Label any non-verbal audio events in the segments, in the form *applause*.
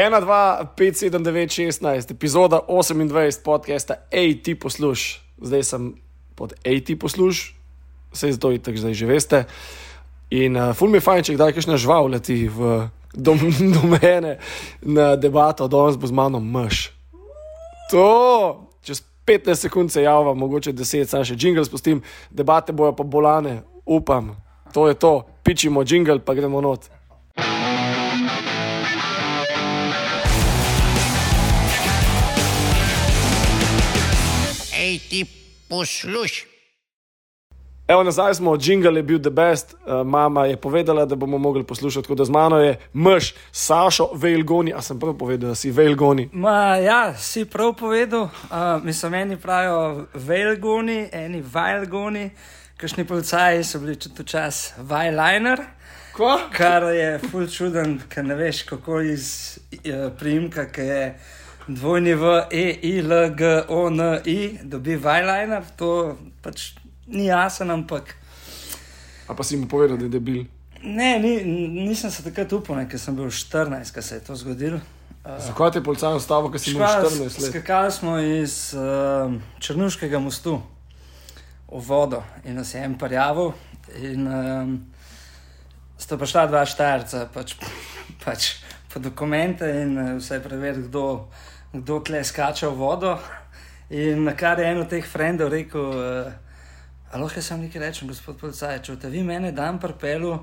1, 2, 5, 7, 9, 16, epizoda 28 podcasta, AT posluš. Zdaj sem pod AT posluš, vse zdaj tako zdaj že veste. In uh, ful mi je fajn, če kdaj kakšna žival leti v dom, *laughs* do mene na debato, danes bo z mano mš. To, čez 15 sekund se javlja, mogoče 10, sam še jingle spustim, debate bojo pa bolane, upam. To je to, pičimo jingle, pa gremo not. Ti posluš. Evo, nazaj smo, jingle je bil the best, uh, mama je povedala, da bomo mogli poslušati, tako da z mano je mš, Sašo, Vejlgoni, a sem prav povedal, da si Vejlgoni. Ma, ja, si prav povedal. Uh, mislim, eni pravijo velgoni, eni vajlgoni, kakšni policaji so bili tudi čas vajliner, Kva? kar je ful čuden, ker ne veš, kako iz uh, priimka, ki je dvojni v E, I, L, G, O, N, I, dobi vajliner. To pač ni jasen, ampak. A pa si mu povedal, da je debil. Ne, ni, nisem se takrat upal, ker sem bil 14, ko se je to zgodilo. Zakaj te je policaj ustavil, ker si imel Škala, 14 let? Skakali smo iz uh, Črnuškega mostu v vodo in nas je en parjavil. In um, sta pa šla dva štajrca, pač, *laughs* pač po dokumente in uh, vse preveriti, kdo, kdo tle skače v vodo. In na kar je en od teh frendov rekel, uh, lahko jaz sam nekaj rečem, gospod policaj, če boste vi mene dan prepelu,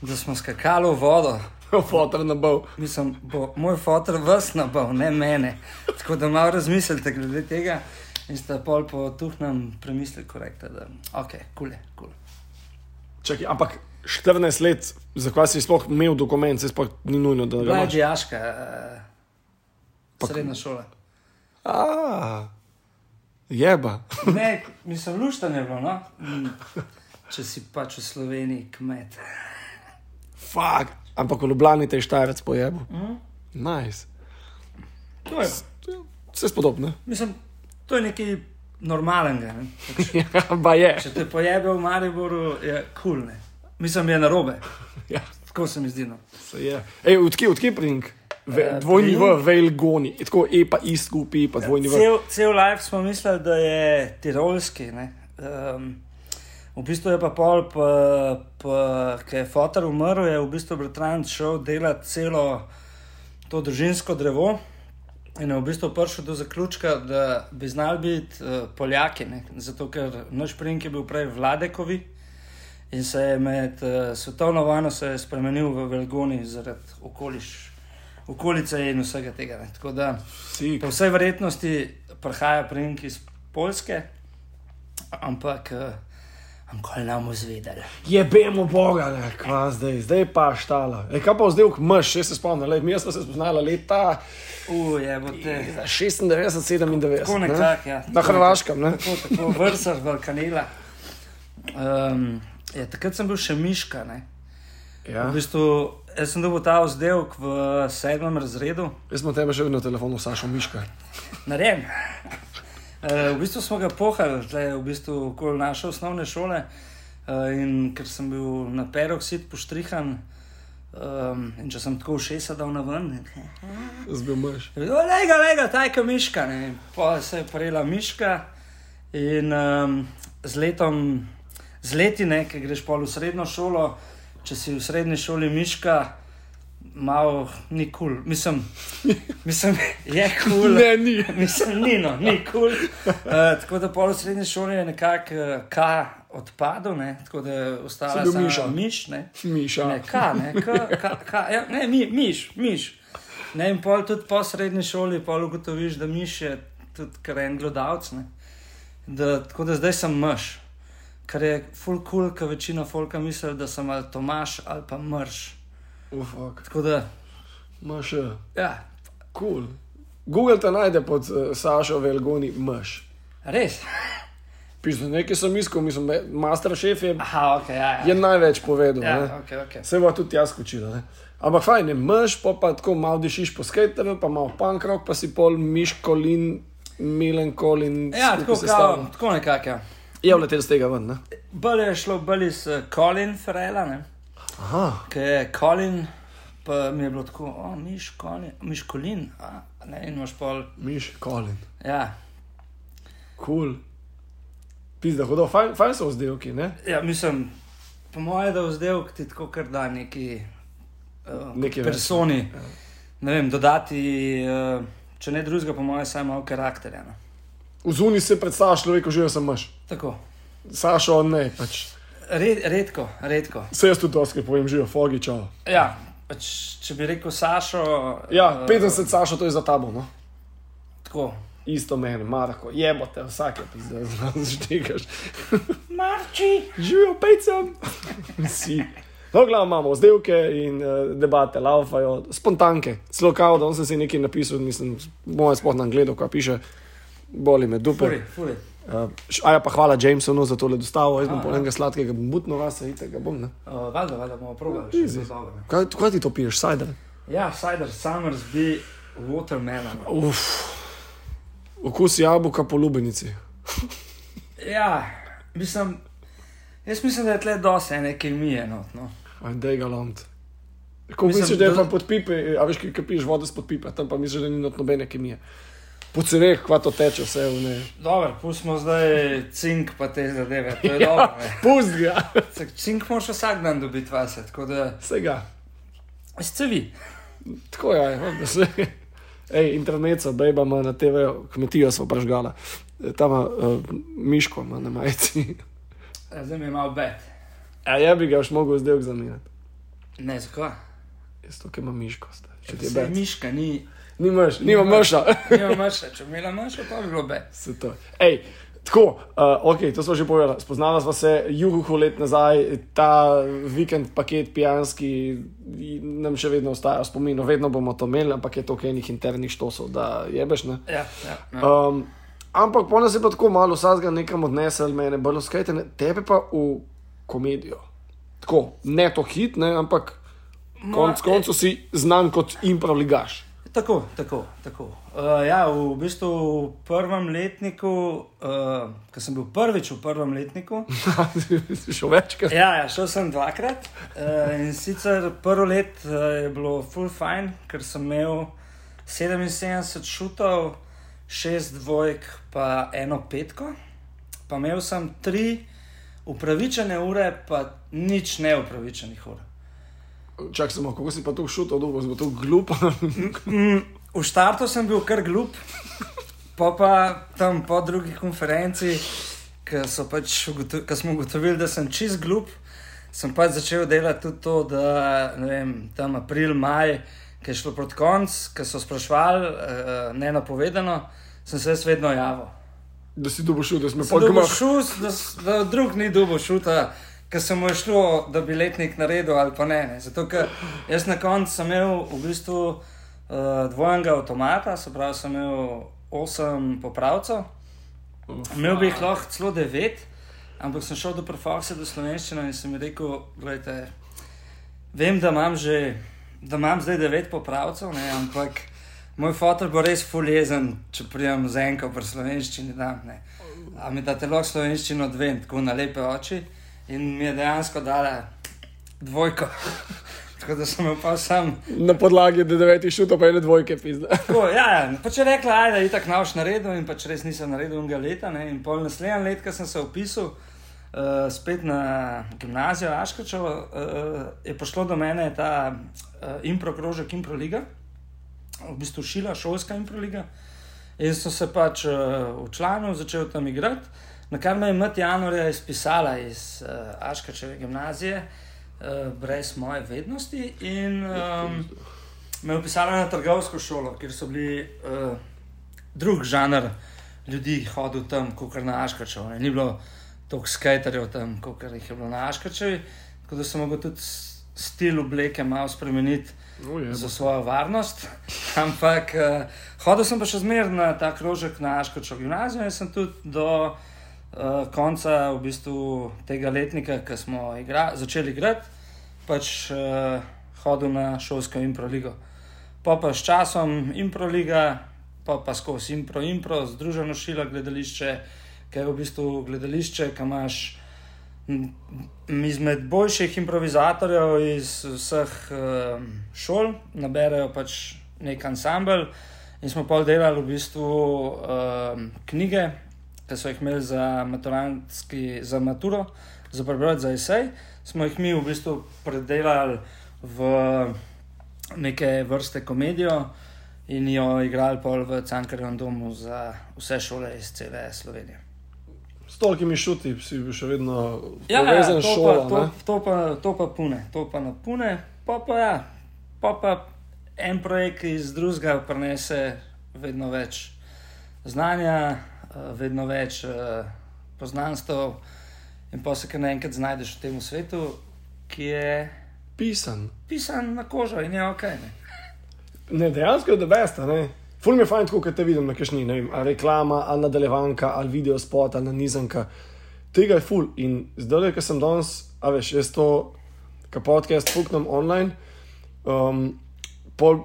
da smo skakali v vodo. *laughs* Fotor na bol. Mislim, bo moj fotor vas nabal, ne mene. Tako da malo razmislite glede tega in sta pol po tuhnem premislili korekta, da ok, kul je, kul. Čakaj, ampak 14 let, zakaj si sploh imel dokument, se sploh ni nujno, da ga Bila je imaš. dijaška, uh, srednja šola. A, Jeba. *laughs* Ne, mislim, luštan je bilo, no? Mm, Če si pač v Sloveniji kmet. Fak. Ampak v Ljubljani te štajrec pojebil. Mhm. Nice. To je, Vse spodobno. mislim, to je nekaj normalnega. Ne? Pač, *laughs* Ja, je. če te pojebe v Mariboru, je kul. Cool, Mislim, je narobe. Ja, Tako se mi zdi. No. se je. Ej, odkje, odkje prink? Ve, Eh, dvojni v, Prink? Vejlgoni. Je Tako E pa I skupaj, pa dvojni v. Cel, cel life smo mislili, da je tirolski. Um, v bistvu je pa pol, ki je fotor umrl, je v bistvu bratranc šel delati celo to družinsko drevo. In je v bistvu prišel do zaključka, da bi znali biti uh, Poljaki, ne? zato ker naš prink je bil prej Vladekovi in se je med uh, svetovno vojno je spremenil v Velgoni zaradi okoliš, okolice in vsega tega. Ne? Tako da Si, Po vsej verjetnosti prihaja prink iz Poljske, ampak uh, ankoli nam zvedeli. jebemo Boga, ne, kva zdaj, zdaj pa štala. Ej, kaj pa zdaj, mš, še se spomnim, le, mi smo se spoznali leta Uje, te. 96, 97. Tako ne? nekako, ja. Na Hrvaškem, ne? Tako, tako vrsar, Balkanela. Um, ja, takrat sem bil še miška. Ne? Ja. V bistvu, jaz sem dobil ta vzdelek v sedmem razredu, Jaz smo tebe še vedno na telefonu, Sašo Miška. narejen. Uh, v bistvu smo ga pohali, tle, v bistvu okoli naše osnovne šole. Uh, in ker sem bil na peroksid poštrihan, um, in če sem tako všesa dal na ven, Zbil je bilo, lega, lega, tajka miška. Ne. Pa se je prijela miška in um, z letom, z leti, ne, ki greš pol v srednjo šolo, če si v srednji šoli miška. Malo ni kul, cool. mislim, mislim, je kul. Cool. *laughs* Ne, ni. Mislim, ni no, ni kul. Cool. Uh, tako da pol v srednji šoli je nekako uh, K odpadel, ne? tako da je ostala sama Miša. miš. Ne? Miša. Ne, K, ne, K, K, K, ja, ne, mi, miš, miš. Ne, in pol tudi po srednji šoli, pol ugotoviš, da miš je tudi kar en gledalec. ne. Da, tako da zdaj sem mrš, kar je full cool, ker večina folka misli, da sem ali Tomaš ali pa mrš. Ufak. Tako da, Mš. ja, Cool. Google te najde pod uh, Sašo Velgoni mš. res. Pisno, nekaj sem iskal, mislim, masterchef je, Aha, ok, ja, je ja. največ povedal. ja ne. ok, ok. Se bo tudi jaz. Ne? Ampak fajn je, mš, pa, pa tako malo dišiš po skaterju, pa malo punk rock, pa si pol miškolin, melankolin. Ja, tako, kao, tako nekako. Ja. Je vletel z tega ven, ne? Bolje je šlo bolj iz uh, Colin ne? Aha, ki je Colin pa mi je bilo tako, o, miškolin, miškolin, a, ne, in imaš pol. Miš, Colin, Ja, kul. Cool. Pizda, hudo, fajn, fajn so vzdelki, ne? ja mislim, po mojem, da vzdelek ti tako kar da neki, uh, Nekaj več, personi. ja. Ne vem, dodati, uh, če ne drugega, po mojem, saj malo karakterja. No. V zuni se predstavljaš človeku, že sem maš. Tako. Sašo, ne, pač. Red, redko, redko. Vse jaz tudi dosti povem, že fogi čao. Ja, pač, če bi rekel Sašo. Ja, eh, 50 Sašo, to je za tabo, no. Tako. Isto meni, Marko, jebote, vsake pizde, zdigaš. *laughs* Marči. Živijo pejcem. *laughs* Vsi. No, glavno imamo vzdelke in uh, debate, laufajo, spontanke. Celo kao, da sem si nekaj napisal, mislim, moje sploh na gledu, kaj piše, boli me dupe. Furi, furi. Uh, Aja pa hvala Jamesonu za tole dostavo, jaz bom A, po ja. enega sladkega, bom mutno vas, vidite, ga bom, ne. Uh, valjda, valjda bomo probali. še zelo dobro. Kaj, kaj ti to piješ, cider? Ja, cider, Summersby, watermelon. Uf, okus jabolka po lubenici. Ja, mislim, jaz mislim, da je tle dosti ene kemije. No. Aj, dej ga lont. Ko misliš, da je pa pod pipe, a veš, kaj piješ vodo spod pipe, tam pa misliš, da ni not nobene kemije. Po cereh, kva to teče, vse v ne. Dobro, pustimo zdaj cink pa te zadeve, to je *laughs* dobro. ne. Pust ga, Cink moraš vsak dan dobiti vase, tako da vsega. ste vi. Tako je, ja, da se. Ej, interneca, bejba ima na TV, kmetijo so prežgala. E, Tam uh, miško, ima na majici. Ja, Zdaj mi je malo bed. A ja bi ga už mogel zdaj zamenjati. Ne, zakaj? Jaz to, ki ima miško, zdaj. če ti je bed. miška ni, Nimaš, nima mrša. *laughs* nima mrša, če bi imela mrša, pa bi bilo bed. Se to. Ej, tako, uh, ok, to smo že povedali. Spoznala sva se juhu let nazaj, ta vikend paket pijanski nam še vedno ostaja v spominu, vedno bomo to imeli, ampak je to enih internih štosov, da jebeš. Ne? Ja, ja, ja. Um, ampak ponas je pa tako malo, vsakega nekam odnesel, mene bolj skajte, ne, tebe pa v komedijo. Tako, ne to hit, ne, ampak konc koncev si znan kot improligaš. Tako, tako. tako. Uh, ja, v bistvu v prvem letniku, uh, ko sem bil prvič v prvem letniku, *laughs* Še večkrat. ja, ja, šel sem dvakrat. Uh, in sicer prvo let uh, je bilo full fine, ker sem imel 77 šutov, 6 dvojk, pa eno petko. Pa imel sem tri upravičene ure, pa nič neupravičenih ur. Čak samo, kako si pa to šutil, dolgo si bil to glup. Mm, v štartu sem bil kar glup, pa pa tam po drugi konferenci, ki pač ugoto- ko smo ugotovili, da sem čist glup, sem pač začel delati tudi to, da vem, tam april, maj, ki je šlo proti koncu, ki so sprašvali, uh, ne napovedano, sem se vedno javil. da si dobil šut, da Sem pa gmah. šus, da, da drug ni dobil šuta, ker se mu je šlo, da bi letnik naredil ali pa ne. ne. Zato, ker jaz na koncu sem imel v bistvu uh, dvojnega avtomata, se pravi, sem imel osem popravcev, imel bi jih lahko celo devet, ampak sem šel do profoksa, do slovenščine in sem rekel, gledajte, vem, da imam že, da imam zdaj devet popravcev, ne, ampak moj fotor bo res fuljezen, če prijem z enko pri slovenščini. Ne. A mi date lahko slovenščino dve, tako na lepe oči. In mi je dejansko dala dvojko. *laughs* Tako da sem pa sam. Na podlagi devetih šutov, pa ene dvojke, pizda. Tako, ja, ja. Pa če rekla, ajde, itak nauč naredil in pač res nisem naredil unega leta. Ne. In pol naslednje let, ko sem se upisal uh, spet na gimnazijo Aškačevo, uh, je prišlo do mene ta uh, impro krožek, impro liga, v bistvu šila, šolska impro liga. In sem se pač uh, včlanil, začel tam igrati, na kar me je Mat januarja izpisala iz uh, Aškačeve gimnazije, uh, brez moje vednosti. In um, me je upisala na trgovsko šolo, kjer so bili uh, drug žanr ljudi hodil tam, kot na Aškačev. ne. Ni bilo toliko skaterjev tam, kot jih je bilo na Aškačevi, tako da sem mogel tudi stil obleke malo spremeniti Oh, je, za svojo varnost. *laughs* Ampak uh, hodil sem pa še zmeraj na ta krožek na Aškočo gimnazijo in sem tudi do uh, konca v bistvu, tega letnika, ki smo igra, začeli igrati, pač uh, hodil na šolsko improligo. Pa pa s časom improliga, pa pa skozi impro, impro, združeno šila gledališče, ki je v bistvu gledališče, ki imaš izmed boljših improvizatorjev iz vseh um, šol, naberajo pač nek ansambl. In smo pa delali v bistvu um, knjige, ki so jih imeli za, za maturo, za prebrati za esej. Smo jih mi v bistvu predelali v neke vrste komedijo in jo igrali pol v Cankarjevem domu za vse šole iz cele Slovenije. S tolkimi šuti si bil še vedno Ja, ja, povezan s to, šolo. pa, to, ne? to, pa, to pa pune, to pa napune, pa pa ja, pa pa en projekt iz drugega prenese vedno več znanja, vedno več eh, poznanstv, in pa se kar naenkrat znajdeš v tem svetu, ki je Pisan. pisan na kožo in je ok. Ne? Ne, dejansko je debesta. Ful mi je fajn, kot te vidim na kišni, ne vem, ali reklama, ali nadaljevanka, ali video spot, ali nanizanka. Tega je ful. In zdaj, ko sem danes, a veš, jaz to, ka podcast fuknem online, um, pol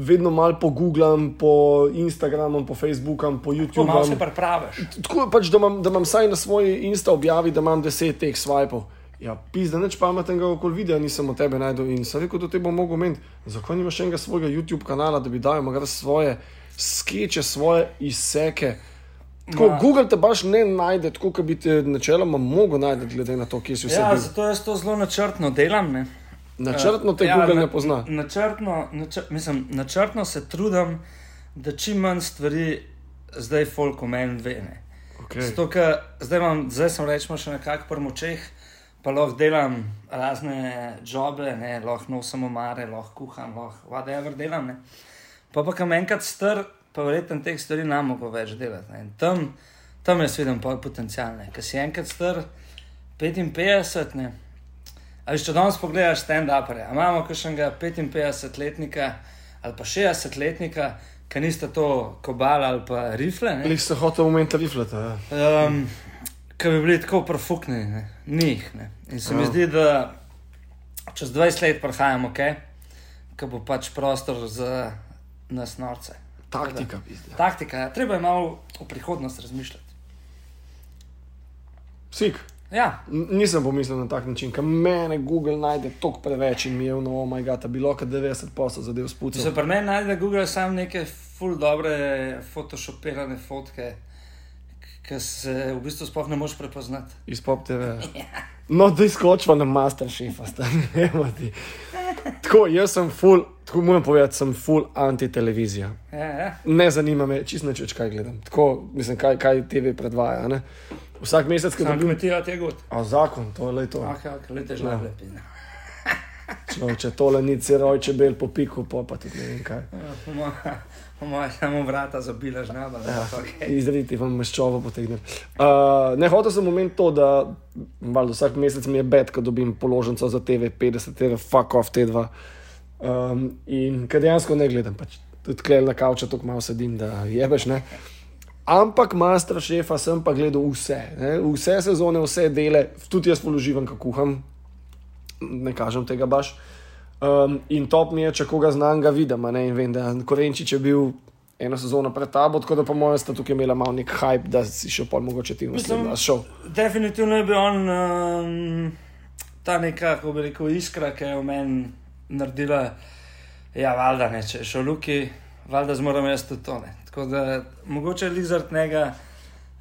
vedno malo pogooglam, po Instagramu, po Facebooku, po To malo se YouTubu. pripraviš. Tako pač, da imam, da imam saj na svoji Insta objavi, da imam deset teh swipov. Ja, pizda, nič pametnega okoli videa nisem od tebe najdel in sem rekel, da te bom mogel meniti. Zakaj nimaš še enega svojega YouTube kanala, da bi dal morda svoje skeče, svoje izseke. Tako, Ma- Google te baš ne najde, tako kot bi te načeloma mogel najti, glede na to, kje si vse Ja, bil. zato jaz to zelo načrtno delam. Ne? Načrtno te Ja, Google na- ne pozna. Načrtno, načr, mislim, načrtno se trudim, da čim manj stvari zdaj folk o meni ve. ne. Okay. Zato, ker zdaj, imam, zdaj sem rečemo še nekako pri močeh, pa lahko delam razne jobe, ne, lahko nosim omare, lahko kuham, lahko whatever delam. Ne. Pa pa kam enkrat str, pa verjetno teh stvari ne mogo več delati. Tam, tam jaz vidim potencialne. Ker si enkrat str 55, ne. A veš, če danes pogledaš stand-upere, imamo kakšnega 55-letnika ali pa 60-letnika, ki nista to kobala ali pa rifle. ne. Lih se hotel momenta rifleta. Ja. Um, ki bi bili tako profukni, ne? ni jih. Ne? In se mi Ja. zdi, da čez 20 let prihajamo, okay? ki bo pač prostor za nas norce. Taktika, pizda. Taktika, ja. treba je malo v prihodnost razmišljati. Sik. Ja, Nisem pomislil na tak način, ker mene Google najde toliko preveč in mi je no, oh moj bog, bilo kad 90 posod zadev če spucal. se pri meni najde Google samo neke full dobre photoshopirane fotke, ki se v bistvu sploh ne moš prepoznati. Iz pop TV. *laughs* No, da izkočva na Masterchefa, stanemo *laughs* ti. Tako, jaz sem full, tako moram povedati, sem full anti-televizija. Ja, ja. Ne zanima me, čisto nič kaj gledam. Tako, mislim, kaj, kaj TV predvaja. Ne? Vsak mesec, Sam dobim. kmetija te god. A zakon, to je le to. Ah, ja, lete že Ja. lepi. Če, če tole ni ceroj, če bel po piku, pa, pa tudi ne vem kaj. Po mojem, samo vrata zabila žnaba. Ja, Okay. Izrediti vam meščovo potegne. Uh, ne hotel sem omeniti to, da valjda, vsak mesec mi je bed, ko dobim položnico za TV, 50 TV, fuck off T2. Um, in ker dejansko ne gledam, pač tudi klej na kavču, tako malo sedim, da jebeš. Ne? Ampak master šefa sem pa gledal vse, ne? vse sezone, vse dele, tudi jaz položivam, kako kuham, ne kažem tega baš. Um, in top mi je, če koga znam, ga vidim. Ne? In vem, da Korenčič je bil eno sezono pred tabo, tako da po mojem sta tukaj imela malo nek hype, da si še pol mogoče ti naslednji šel. Definitivno je bil on um, ta neka, kako bi rekel, iskra, ki je v meni naredila. Ja, valjda ne, če je šel Luki, valjda zmoram jaz tudi to. Ne. Tako da mogoče Lizard njega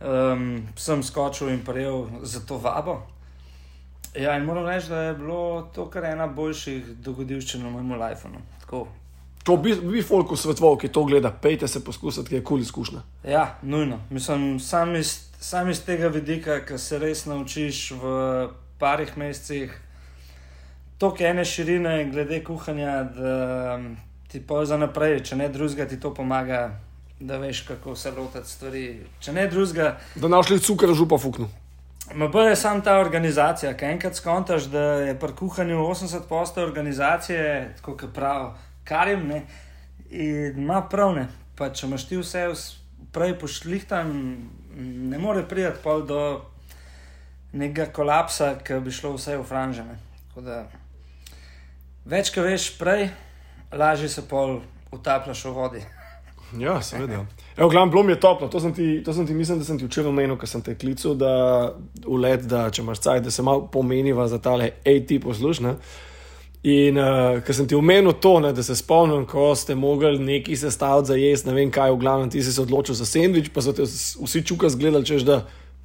um, sem skočil in prejel za to vabo. Ja, in moram reči, da je bilo to kar ena boljših dogodivščin v mojem lifeu. no. Tako. To bi, bi folk svetoval, ki to gleda, pejte se poskusiti, ki je kul cool izkušnja. Ja, nujno. Mislim, sam iz, sam iz tega vidika, ki se res naučiš v parih mesecih, toliko ene širine glede kuhanja, da ti pa za naprej, če ne drugega, ti to pomaga, da veš, kako se lotiti stvari. Če ne drugega, Da našli cukor, župa fuknu. MB je sam ta organizacija, ki enkrat skontaš, da je pri kuhanju 80% organizacije, tako kot prav Karim, ne, in ima prav ne. Pa če imaš ti vse vs- prej pošlihtan, ne more priti pol do nekega kolapsa, ki bi šlo vse v franžene. Več, ko veš prej, lažje se pol utapljaš v vodi. Ja, seveda. Evo, glavno, bilo mi je toplo. To sem ti, to sem ti mislim, da sem ti včeraj omenil, ko sem te klical, da v let, da če imaš cajt, da se malo pomeniva za tale AT poslušne. In uh, ker sem ti omenil to, ne, da se spomnim, ko ste mogli neki sestaviti za jesti, ne vem kaj, v glavnem ti si se odločil za sendvič, pa so te vsi čuka zgledali, češ da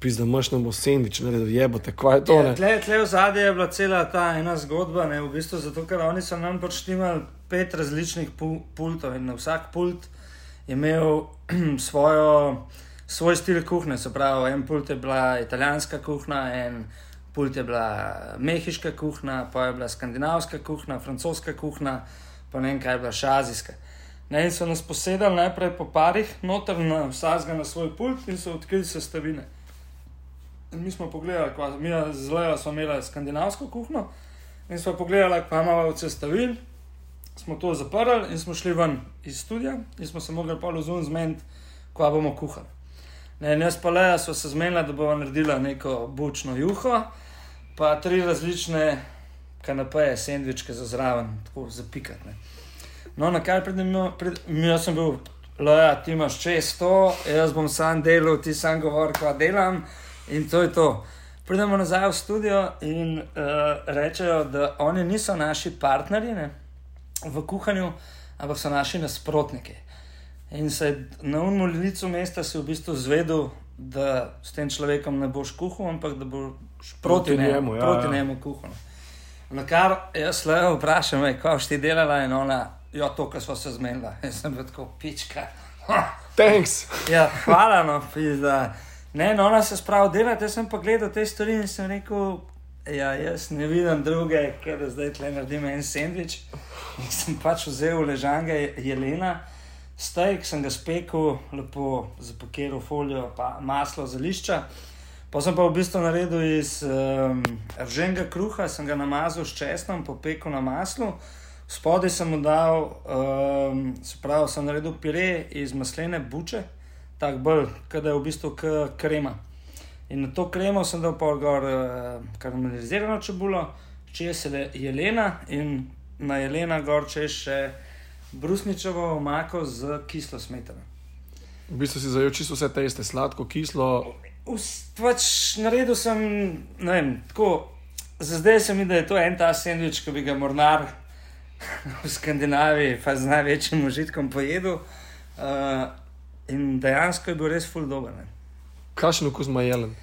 pizdamoš nam bo sendvič, ne da jebote, kaj je to. Ja, tle, tle v zadnje je bila cela ta ena zgodba, ne, v bistvu zato, ker oni so nam pač imeli pet različnih pu pultov in na vsak pult je imel *clears throat* svojo, svoj stil kuhne, se pravi, en pult je bila italijanska kuhna, en pult je bila mehiška kuhna, pa je bila skandinavska kuhna, francoska kuhna, pa ne vem kaj je bila šazijska. Ne, in so nas posedali najprej po parih, noter na vsakega na svoj pult in so odkrili sestavine. In mi smo pogledali, kva, mi smo imeli skandinavsko kuhno in smo pogledali, kaj imamo od sestavin. Smo to zaprli in smo šli ven iz studia in smo se mogli pa vzum zmeniti, kva bomo kuhali. In jaz pa Leja smo se zmenili, da bomo naredili neko bučno juho, pa tri različne kanapeje, sendvičke za zraven, tako zapikati. ne. No, na kaj pridem, pred, jaz sem bil, Leja, ti imaš čez to, jaz bom sam delal, ti sam govor, kva delam. In to je to. Pridemo nazaj v studio in uh, rečejo, da oni niso naši partnerji ne, v kuhanju, ampak so naši nasprotniki. In se na umu licu mesta si v bistvu zvedel, da s tem človekom ne boš kuhal, ampak da boš proti, Proti njemu, njemu, ja, proti ja. njemu kuhal. Na kar jaz le vprašam, "Ej, kaj ti delala in ona, ja, to, kar smo se zmenila. *laughs* Jaz sem bil tako pička. *laughs* Thanks. Ja, hvala, no, pizda. Ne, no, ona se spravi delati, jaz sem pa gledal te stvari in sem rekel, ja, jaz ne vidim druge, ker zdaj tle naredim en sendvič. In sem pač vzel ležanga jelena, steak sem ga spekel, lepo zapakiral folijo, pa maslo za lišča. Pa sem pa v bistvu naredil iz um, rženega kruha, sem ga namazal s česnom, popekel na maslu. Spodaj sem mu dal, um, se pravi, sem naredil pire iz maslene buče, tako bolj, da je v bistvu krema. In na to kremo sem dal pa gor uh, karamelizirano čebulo, čez je jelena in na jelena gor čez še brusničevo omako z kislo smetano. V bistvu si zajel čisto vse te iste, sladko, kislo. Us- Pač naredil sem, ne vem, tako, za zdaj se mi, da je to en ta sendvič, ki bi ga mornar *laughs* v Skandinaviji, pa z največjim užitkom pojedel. Uh, in dejansko je bil res full dober. Ne. Kakšen okus ima jelen?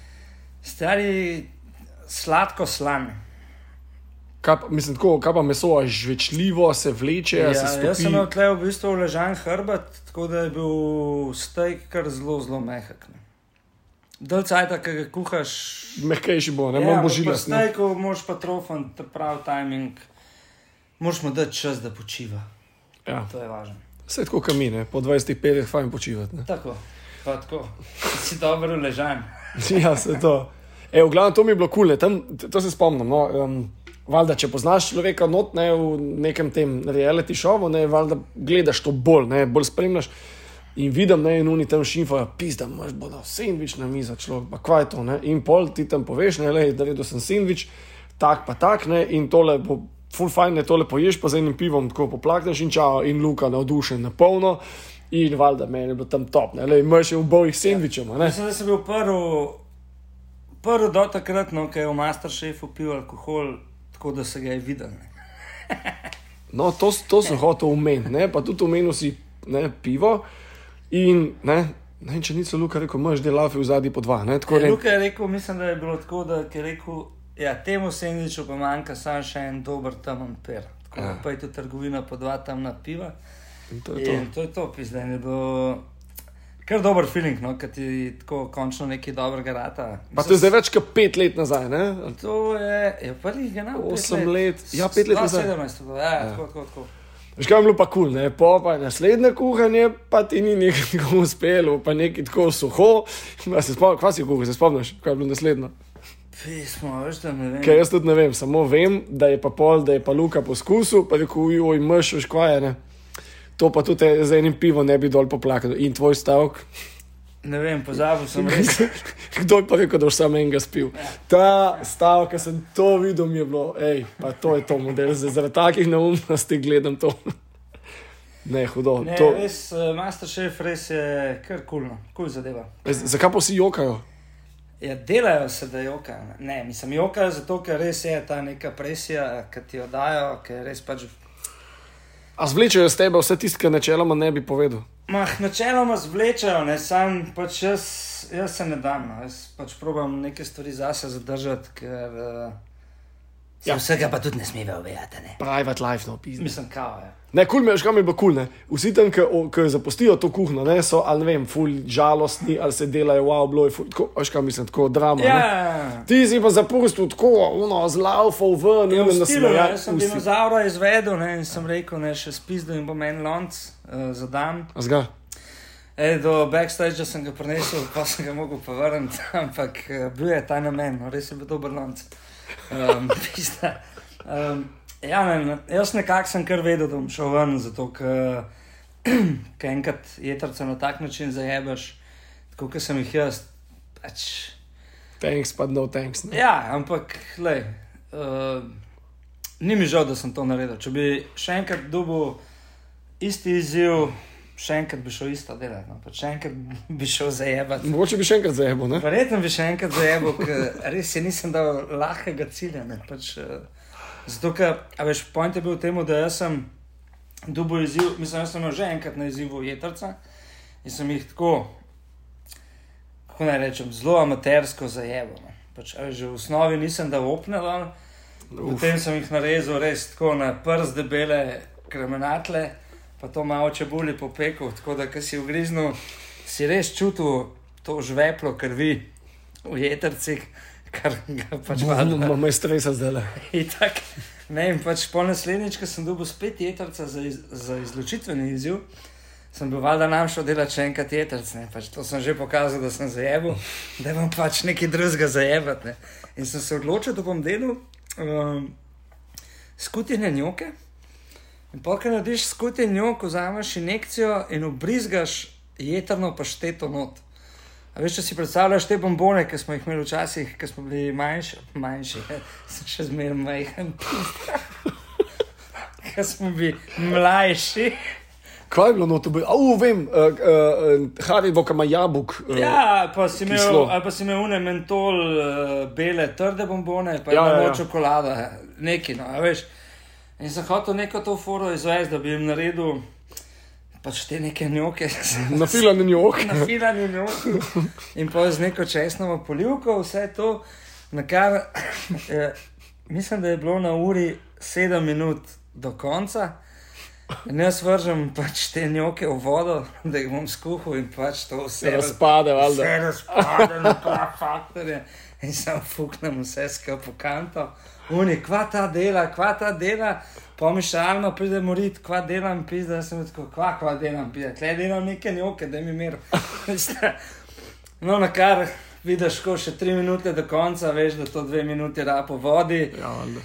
Stari sladko slan. Kaj, pa- mislim, tako, kaj pa meso, a žvečljivo, se vleče, Ja, se jaz stopi. sem imel tle v bistvu ležan hrbet, tako da je bil steak kar zelo, zelo mehak. ne. Dalj cajta, ki ga kuhaš. Mehkejši bo, ne Ja, morem ampak božilati. pri steaku moraš pa trofan, ta pravi timing. Moraš mu dati čas, da počiva. Ja. To je važno. Vse tako kamine, po 25 fajn počivati. ne. Tako, pa tako. Si dobro ležan. *laughs* ja, se to. E, v glavnem, to mi je bilo kul, cool, to se spomnim. No, um, valjda, če poznaš človeka not, ne, v nekem tem reality šovu, ne, valjda, gledaš to bolj, ne, bolj spremljaš. In vidim, ne, in oni tam šimfajo, pizda, imaš bodo sendvič na mizo, človek, pa kva je to, ne. In pol ti tam poveš, ne, le, da redo sem sendvič, tak pa tak, ne, in tole bo. Ful fajn je tole poješ, pa z enim pivom tako poplakneš in čao, in Luka navdušen na polno, in valjda meni je bilo tam top, ne, le, imaš v bojih sendvičem, a ne. Mislim, da sem bil prvi, prvi do takrat, no, ki je v Masterchefu pil alkohol, tako da se ga je videl. *laughs* No, to, to sem hotel omeniti, pa tudi omenil si ne, pivo. In ne, ne če niso luka rekel, imaš delafi v zadnji po dva. Ne, tako Ja, ne. Luka je rekel, mislim, da je bilo tako, da je rekel, ja, temu sendviču pa manjka samo še en dober temen per. Tako Ja. pa je tu trgovina po dva temna piva. In to je to. In to je to, pizda, in je bil kar dober feeling, no, kad ti tako končno nekaj dobrega rata. Pa to je zdaj več kot pet let nazaj, ne? To je, je prvi general. Osem let. Ja, pet let nazaj. 17, ja, ja. tako, tako, tako. Veš, kaj je bilo pa kul, cool, ne? Po pa je naslednje kuhanje, pa ti ni nekaj uspelo, pa nekaj tako suho. Ja, se spomniš, kva si kuhal, se spomniš, kaj je bilo naslednje? Pismo, veš, da ne vem. Ker jaz tudi ne vem, samo vem, da je pa pol, da je pa Luka poskusil, pa je rekel, oj, mrš, veš, kva je, ne? To pa tudi z enim pivom ne bi dol poplakal. In tvoj stavek? Ne vem, pozabil sem res. *laughs* Kdo je pa rekel, da boš samo enega spil? Ta stavek, ki sem to videl, mi je bilo, hej, pa to je to model, zdaj zaradi takih neumnosti gledam to. *laughs* Ne, hudo. Ne, To, res, uh, Masterchef res je kar kul, no. kul zadeva. z- zakaj pa si jokajo? Ja, delajo se, da jokajo. ne. Ne, mislim, jokajo zato, ker res je ta neka presija, ki ti jo dajo, ker res pač. A zvlečejo z tebe vse tisto, kar načeloma ne bi povedal? Mah, načeloma zvlečejo, ne, sam pač jaz, jaz se ne dam, no. jaz pač probam neke stvari zase zadržati, ker uh, Ja. ja. vsega pa tudi ne smeva vedeti. Private life, no, pizdi. Mislim, kao je. Ne, kul cool mi je, škam je bilo kul, cool, ne. Vsi tam, ki, zapustijo to kuhno, ne, so, ali ne vem, ful žalostni, ali se delajo, wow, bilo je ful, tako, veš kaj mislim, tako drama. Ja, ne. ja, ja. Ti si pa zapustil tako, ono, z laufov ven, Ja, in v na stilu, ne, smeja. jaz sem dinozaura izvedel ne, in sem rekel, ne, še spizdo in bom en lonc uh, za dan. Zga. Ej, do backstage sem ga prinesel, pa sem ga mogel povrniti, *laughs* ampak uh, bil je ta namen, no, res je bil dober lonc. Um, *laughs* pizda. um, ja, ne, ne, jaz nekako sem kar vedel, da bom šel ven, zato *clears throat* ker enkrat jetrca na tak način zajebeš, tako kot sem jih jaz. Pač, Thanks, pa no thanks. Ne. Ja, ampak, lej, uh, ni mi žal, da sem to naredil. Če bi še enkrat dobil isti izziv, še enkrat bi šel isto delati, no? pač še enkrat *laughs* bi šel zajebati. Mogoče bi še enkrat zajebo, ne? Verjetno bi še enkrat zajebil, ker res je nisem dal lahkega cilja. ne, Pač, uh, zato, ker, veš, point je bil v tem, da jaz sem dobil izziv, mislim, da sem imel že enkrat na izzivu jetrca in sem jih tako, kako naj rečem, zelo amatersko zajebil. ne. Pač, veš, že v osnovi nisem dal opnel, potem sem jih narezal res tako na prst debele kremenatle, pa to malo čebuli popekel, tako da, ko si ugriznil, si res čutil to žveplo krvi v jetrcih, kar ga pač malo. Imamo stresa zdaj. *laughs* Itak, ne, in pač po naslednjič, ko sem dobil spet jetrca za, iz, za izločitveni izziv, sem bil valjda nam šel delati še enkrat jetrc. Pač to sem že pokazal, da sem zajebil, da bom pač nekaj drugega zajebati. Ne. In sem se odločil, da bom delal um, skutine njoke. In pa, ko narediš skutin njok, vzameš injekcijo in obrizgaš jetrno pašteto not. A veš, če si predstavljaš te bombone, ki smo jih imeli včasih, ko smo bili manjši, manjši, *laughs* sem še zmeraj majhen, *laughs* ki smo bili mlajši. Kaj je bilo no to? bil- Au, vem, uh, uh, uh, Haribo, ki ima jabuk. Uh, Ja, pa si imel, kislo. ali pa si imel une mentol, uh, bele, trde bombone, pa Ja, ja, ja, ja, čokolada, neki, no, a veš. In sem hotel neko to foro izvesti, da bi jim naredil pač te neke njoke. *laughs* Na filanen jok. na filani njoki in pa z neko česnovo polivko, vse to, na kar eh, mislim, da je bilo na uri 7 minut do konca. In jaz vržem pač te njoke v vodo, da jih bom skuhal in pač to vse Razpade, valjda. Vse razpade na ta faktorje in sam fuknem vse skupaj po kanto. Uni, kva ta dela, kva ta dela, pomišalno pride morit, kva delam, pizda, sem tako, kva, kva delam, pizda, tle delam neke njoke, da mi mir. *laughs* No, na kar vidiš, ko še tri minute do konca, veš, da to dve minuti rapo vodi. Ja, valjda.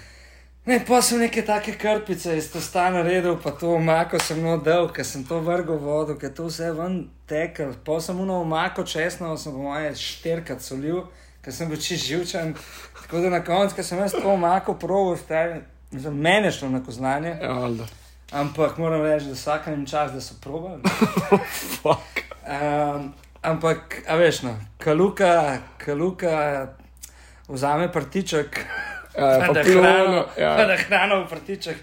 Ne, pa sem neke take krpice iz testa naredil, pa to omako sem no dal, ker sem to vrgel v vodo, ker to vse ven tekel. Pa sem uno omako česno, sem po moje šterkrat solil, ker sem bil čist živčen. Tako da na koncu, ker sem jaz to omako proval, stavil, za mene je šlo na koznanje. Ja. Ampak moram reči, da vsak jim čas, da so probali. *laughs* Fuck. Um, ampak, a veš, no, kaluka, kaluka vzame partiček. Ja, pa da hrano, ja. da hrano v partiček.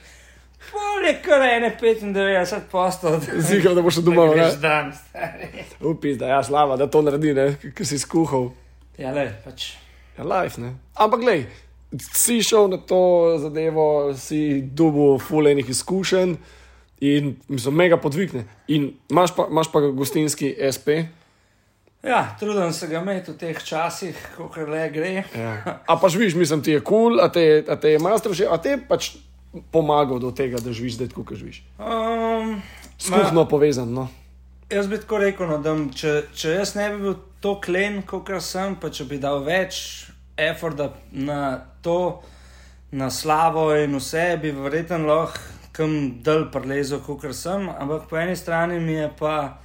Pol je kar ene 95 postov. Zigar, da boš doma? Veš dan, stari. Upis, da ja, slava, da to naredi, ne, ki si skuhal. Ja, le, pač. Ja, life, ne. Ampak, glej, si šel na to zadevo, si dubo fulejnih izkušenj in mislim, mega podvikne. In imaš pa, imaš pa gostinski SP. Ja, trudim se ga imeti v teh časih, kako le gre. Ja. A pa živiš, mislim, ti je kul, cool, a te, a te je master že, a te je pač pomagal do tega, da živiš zdaj tako, kot živiš. Um, Skuhno povezan, no. Jaz bi tako rekel, no, da če, če jaz ne bi bil to klen, kot sem, pa če bi dal več eforta na to, na slavo in vse, bi verjetno lahko kam dal prelezel, kot sem. Ampak po eni strani mi je pa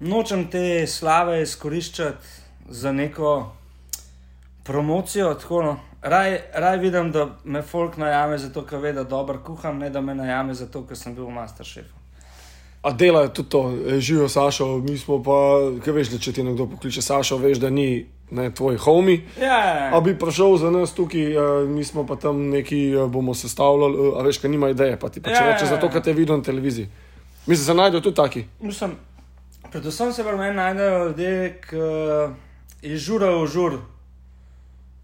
nočem te slave izkoriščati za neko promocijo. Tako, no. Raj, raj vidim, da me folk najame zato, ker ve, da dobro kuham, ne da me najame zato, ker sem bil v Masterchefu. A delajo tudi to, živijo Sašo, mi smo pa, kaj veš, da če ti nekdo pokliče Sašo, veš, da ni ne, tvoj homie. Ja, A bi prišel za nas tukaj, uh, mi smo pa tam neki, uh, bomo sestavljali, uh, a veš, kaj nima ideje, pa ti pa če Ja, ja, reče, ja. zato ker te vidijo na televiziji. Mislim, se najdejo tudi taki. Mislim, predvsem se meni najdejo ljudje, ki iz žura v žur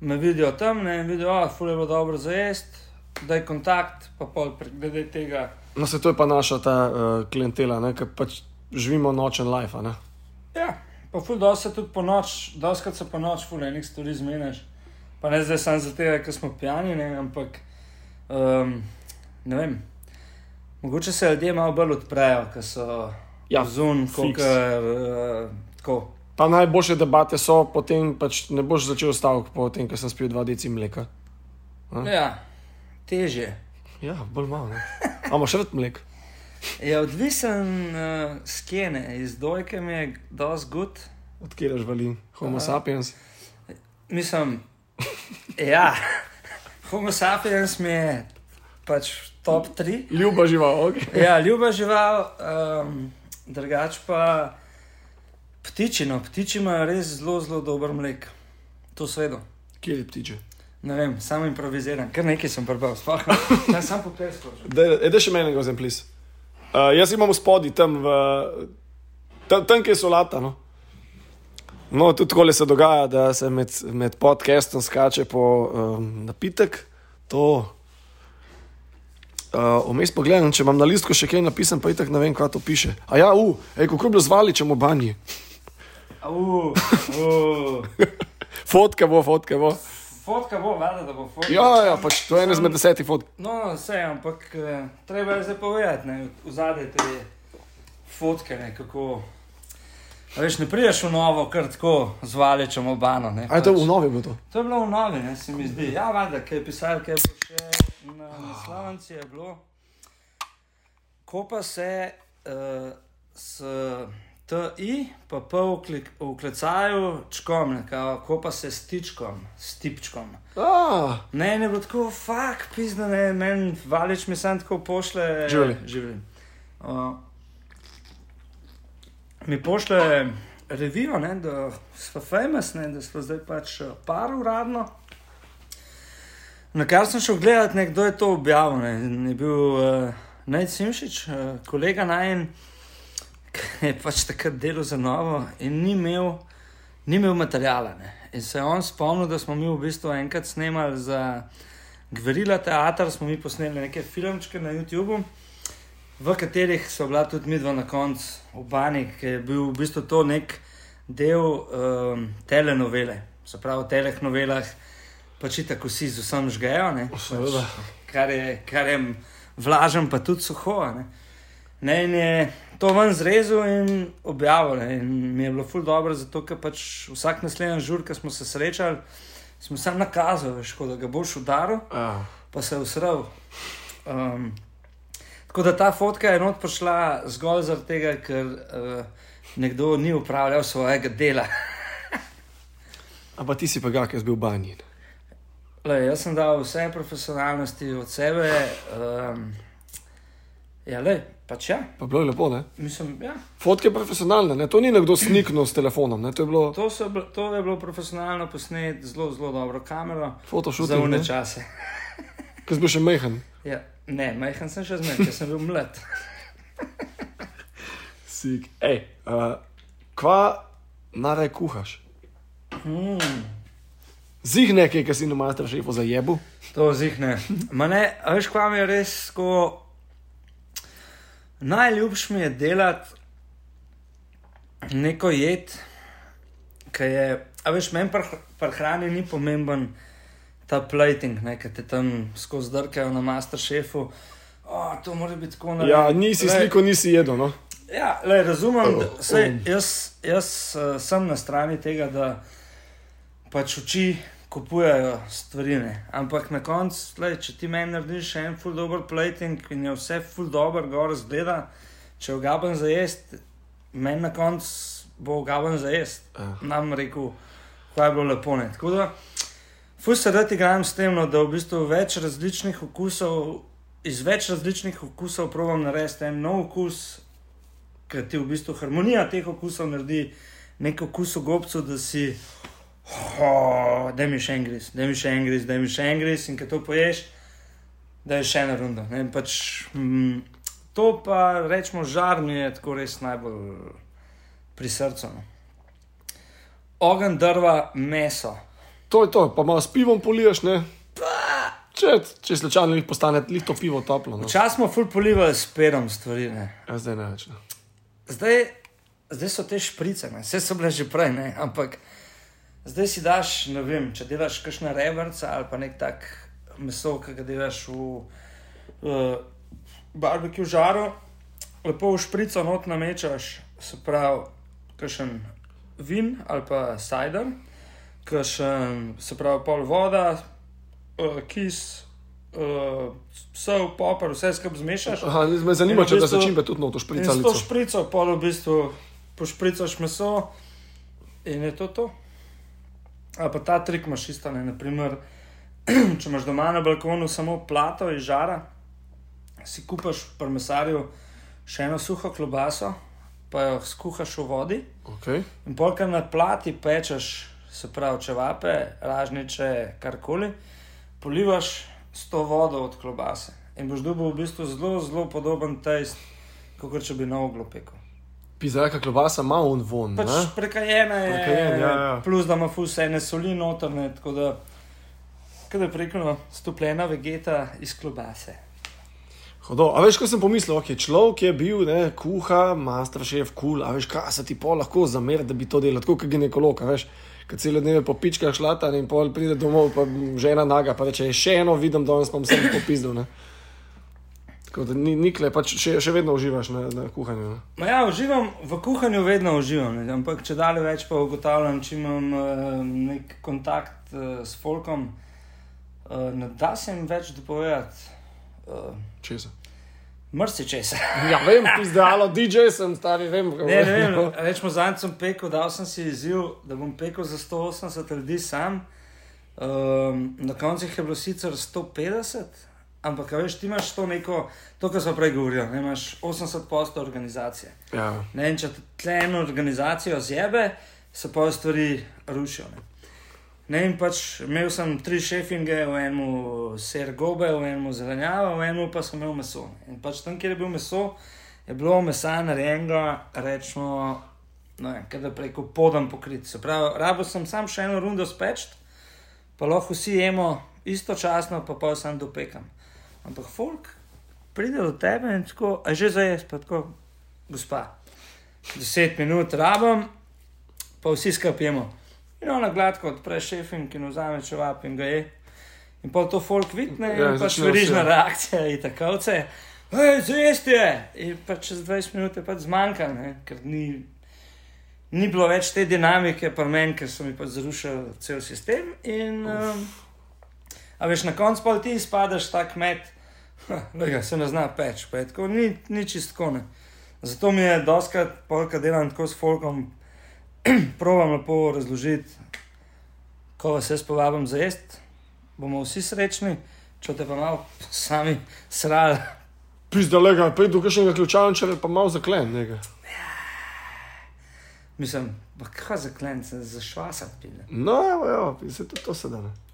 me vidijo tam ne, vidijo, da je bilo dobro za jesti, da je kontakt, pa pol glede tega. No, se to je pa naša ta uh, klientela, ker pač živimo nočen life. Ne? Pa ful dosti se tudi po noč, doskrat se po noč ful enih stvari zmeniš. Pa ne zdaj samo zato, ker smo pijani, ne, ampak um, ne vem. Mogoče se ljudje malo bolj odprejo, ker so Ja, zun, kot uh, tako. Pa najboljše debate so, potem pač ne boš začel stavek, potem, ko sem spil dva deci mleka. A? Ja, teže. Ja, bolj malo. ne. A imaš rad mlek? Je odvisen uh, skene, iz dojke mi je dosti good. Odkjer živali, Homo Aha. sapiens. Mislim, ja, Homo sapiens mi je pač top 3. Ljuba žival, ok. Ja, ljuba žival, um, drugač pa ptiči. No, ptiči imajo res zelo, zelo dober mlek. To svedo. Kje je ptiče? Ne vem, samo improviziram, kar nekaj sem prebral, sploh ne *laughs* sam popesko. Da še meni ga zemplis. Uh, jaz imam spodaj tam, v, tam, tam kjer so lata. No. no, tudi tako se dogaja, da se med, med podcastom skače po um, napitek. To. Uh, Vmes pogledam, če imam na listku še kaj napisan, pa itak ne vem, kaj to piše. A ja, u, ej, kako bilo zvali, če mu banji. Uh, *laughs* uh. Fotke bo, fotke bo. Fotka bo, valjda, da bo fotka. Ja, ja, pač to je ena izmed desetih fotk. No, vse, ampak eh, treba je zdaj povedati, ne, v zadnje te fotke, ne, kako. A veš, ne priješ v novo, kar tako zvaličem obano. Ne, Aj to pač. v novi bo to. To je bilo v novi, ne, se mi zdi. Ja, valjda, kaj je pisal, kaj je bilo še na naslovnici, je bilo. Ko pa se uh, s TI, pa P v klik- v klecaju, čkom, ne, kao, ko pa se s tičkom, s tipčkom. Ah, Ne, ne bo tako, fuk, pizda, ne, meni valič mi sam tako pošle. Živeli. Živeli. Uh, mi pošle revijo, ne, da smo famous, ne, da smo zdaj pač eh, par uradno. Na kar sem šel gledati, ne, kdo je to objavil. Ne, je bil uh, Naj Simšič, uh, kolega najen, ki je pač takrat delal za novo in ni imel, ni imel materijala. Ne. In se je on spomnil, da smo mi v bistvu enkrat snemali za Gverila teater, smo mi posneli neke filmčke na YouTubu, v katerih so bila tudi midva na koncu v Bani, ki je bil v bistvu to nek del um, telenovele. Se pravi, v teleh novelah pač tako vsi z vsem žgejo, seveda. kar je, kar je vlažen, pa tudi suho. Ne. Ne, in je to ven zrezal in objavil. In mi je bilo ful dobro, zato ker pač vsak naslednji žur, ki smo se srečali, smo sam nakazali, veš, da ga boš udaril, ah. pa se je usral. Um, tako da ta fotka je not prišla zgolj zaradi tega, ker uh, nekdo ni upravljal svojega dela. *laughs* A pa ti si pa ga, ki je bil banjen. Le, jaz sem dal vse profesionalnosti od sebe. Um, ja, le, pač ja, Pa bilo je lepo, ne? mislim, ja. Fotke profesionalne, ne? to ni nekdo sniknil s telefonom, ne? to je bilo To, so, to je bilo profesionalno posnet, zelo, zelo dobro kamero. Za fotoshooting, une ne? čase. *laughs* ki si bil še mehen. Ja, ne, majhen sem še zmeraj, ker sem bil mlad. *laughs* Sik. Ej, uh, kva naraj kuhaš? Mm, Zih nekaj, ki si na master šefu za jebu. to zihne. Ma ne, veš, kva mi je res, ko najljubš mi je delati neko jed, ki je, a veš, meni pri pri hrani ni pomemben ta plating, ki te tam skozi drkajo na master šefu. Oh, to mora biti tako na Ja, nisi sliko, nisi jedel. No? Ja, le, razumem, da Oh, sej, oh. jaz, jaz uh, sem na strani tega, da pač oči kupujejo stvari. Ne. Ampak na koncu, če ti meni narediš en full dobro plating in je vse full dobro, gor zgleda, če ogaben za jesti, meni na koncu bo ogaben za jesti. Ah. Nam rekel, kaj je bilo lepo. Ne. Tako da, full se rad igram s tem, no, da v bistvu več različnih okusov. Iz več različnih okusov probujem narediti en nov okus, ker ti v bistvu harmonija teh okusov naredi nek okus v gobcu, da si. Oh, da mi še en gris, da mi še en gris, da mi še en gris, in ko to poješ, da je še ena runda. Ne, pač, mm, to pa rečemo, žar mi je tako res najbolj pri srcu. No. Ogen, drva, meso. To je to, pa malo s pivom poliješ, ne? Če, če slučajno jih postane lih to pivo toplo. No. Včasih smo ful polivali s perom stvari. Ne. Ja, zdaj ne več. Ne. Zdaj, zdaj so te šprice, ne. vse so bile že prej, ne. ampak zdaj si daš, ne vem, če delaš kakšne rebrce ali pa nek tak meso, ki ga delaš v uh, barbecue žaru, lepo v šprico not namečaš, se pravi, kakšen vin ali pa cider, kakšen, se pravi, pol voda, uh, kis. Uh, sol, popar, vse skupaj zmešaš. Aha, me zanima, v če da bistvu- začimbe tudi na to In s špricalico. to šprico, pa v bistvu pošpricaš meso in je to to. Ali pa ta trik imaš isto, ne? Naprimer, *clears throat* če imaš doma na balkonu samo plato iz žara, si kupaš v parmesarju še eno suho klobaso, pa jo skuhaš v vodi Okay. in polka na plati pečeš, se pravi čevape, ražniče, karkoli, polivaš s to vodo od klobase. In boš dobil v bistvu zelo, zelo podoben test, kot če bi na oglu pekel. Pizarka klobasa ima on von. Pač ne? prekajena je, Prekajen, ja, ja. plus da ima vse ene soli notrne, tako da, je prekajena stopljena vegeta iz klobase. Hodo, a veš, ko sem pomislil, ok, človek je bil, ne, kuha, master šef, kul, cool, a veš, kaj se ti pa lahko zameri, da bi to delal, tako kot ginekolog, veš, kad cele dneve po pičkah šlata in pol pride domov, pa žena naga, pa reče, še eno vidim, danes pa sem popizdil, ne. Tako da ni nikle, pač še, še vedno uživaš na, na kuhanju, ne. Ma ja, uživam, v kuhanju vedno uživam, ne, ampak če dalje več pa ugotavljam, če imam uh, nek kontakt uh, s folkom, uh, ne da se jim več dopovedati. Uh, Česa. Mrsi česa. *laughs* Ja, vem, pizdalo, DJ sem, stari, vem. Ne, ne vem, rečemo, zadnjič sem pekel, dal sem si izziv, da bom pekel za 180 ljudi sam. Um, na koncu jih je bilo sicer 150, ampak veš, ti imaš to neko, to, kar smo prej govorili, ne, imaš 80 posto organizacije. Ja, Ne, in če tle eno organizacijo zjebe, se pa stvari rušijo. Ne. Ne, in pač imel sem tri šefinge, v enem ser gobe, v enem zelenjava, v enem pa sem imel meso. In pač tam, kjer je bilo meso, je bilo mesa narejenega, rečemo, ne, da preko podam pokrit. Se pravi, rabo sem sam še eno rundo speč, pa lahko vsi jemo istočasno, pa pa sam dopekam. Ampak folk pride do tebe in tako, a že za jaz, pa tako, gospa, deset minut rabim, pa vsi skapimo. In ona gladko odpre šefin, ki vzame čevap in ga je. In pa to folk vidne, Ja, in pač verižna reakcija in tako vse. Hej, zvesti je! In pa čez 20 minut je pač zmanjka, ne? ker ni, ni bilo več te dinamike, pa meni, ker so mi pač zrušili cel sistem. In, um, a veš, na koncu pa ti izpadeš tak met, da se ne zna peč, pa je tako, ni, ni čistko. Ne? Zato mi je doskrat, polka delam tako s folkom, *clears throat* provam lepo razložiti, ko vas jaz povabim za jesti, bomo vsi srečni, če te pa malo sami srali. Pizdalega, pej do kakšnega ključavničarja, pa malo zaklen, nekaj. Mislim, pa kaj za klence, za švasat pile. No, evo, evo, se tudi to se da. ne.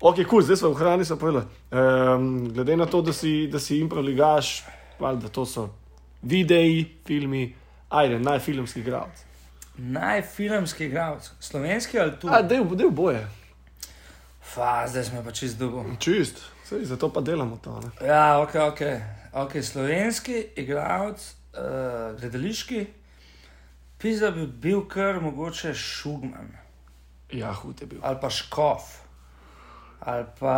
Ok, kul, cool, zdaj smo v hrani, povedali. Um, glede na to, da si, da si improligaš, da to so videi, filmi, ajde, najfilmski igralec. Najfilmski igralec, slovenski ali tu? A, del, del boje, Fa, zdaj smo pa čist dubo. čist, Sej, zato pa delamo to. Ne? Ja, ok, ok. okay slovenski igralec, uh, gledališki, pisa bi bil kar mogoče Šugman Ja, hud je bil. ali pa Škof. Ali pa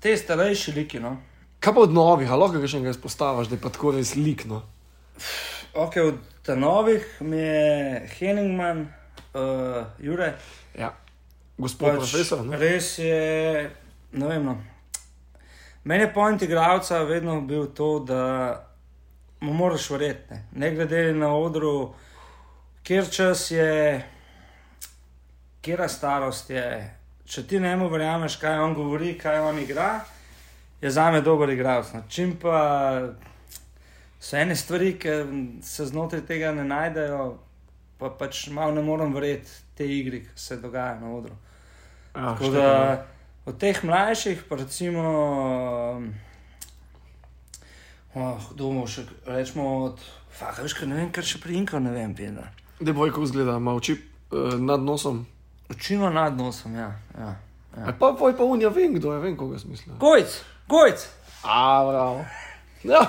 te starejši liki, no. Kaj pa od novih, ali lahko še enkrat izpostaviš, da je pa tako res likno? Ok, od novih mi je Henningman, uh, Jure. Ja, gospod pač, profesor. Ne? res je, ne vem. No. Meni je point igralca vedno bil to, da mu moraš verjeti. Ne, ne glede na odru, kjer čas je, kera starost je. Če ti ne mu verjameš, kaj on govori, kaj on igra, je za me dober igralec. No. Čim pa so ene stvari, ki se znotraj tega ne najdejo, pa pač malo ne morem verjeti te igri, ki se dogajajo na odru. Tako da od teh mlajših, pa recimo, oh, domov še rečemo od, fah, veš, kaj ne vem, kar še pri Inku ne vem, pina. Da bo kako izgleda, ima oči uh, nad nosom. Očino nad nosom, ja. ja, ja. Ja. Pa poj pa unja, vem kdo je, vem koga smisla. Gojc, gojc! A, bravo. Ja,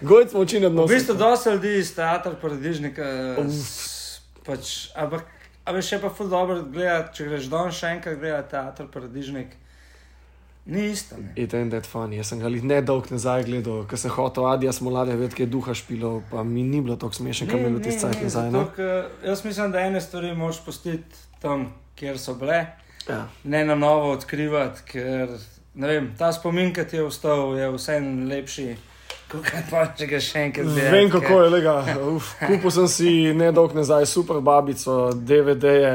gojc smo oči nad V nosom. bistvu dosta ljudi iz teatra paradižnika, s- pač, ampak, a veš, še pa ful dobro gledati, če greš don še enkrat gledati teatr paradižnik, ni isto. Ne. It ain't that funny. Jaz sem ga ne dolg nazaj gledal, ker sem hotel adija smolade, vedeti, kaj je duha špilo, pa mi ni bilo tako smešno, kam je bilo tiste cajt nazaj. Ne? ker jaz mislim, da ene stvari moraš pustiti tam, kjer so bile, Ja. ne na novo odkrivati, ker vem, ta spomin, ki ti je ostal, je vseeno lepši, pa če ga še enkrat gledaš. Vem, kako je, lega. Uf, kupil sem si nedolg nazaj super babico, DVD-je,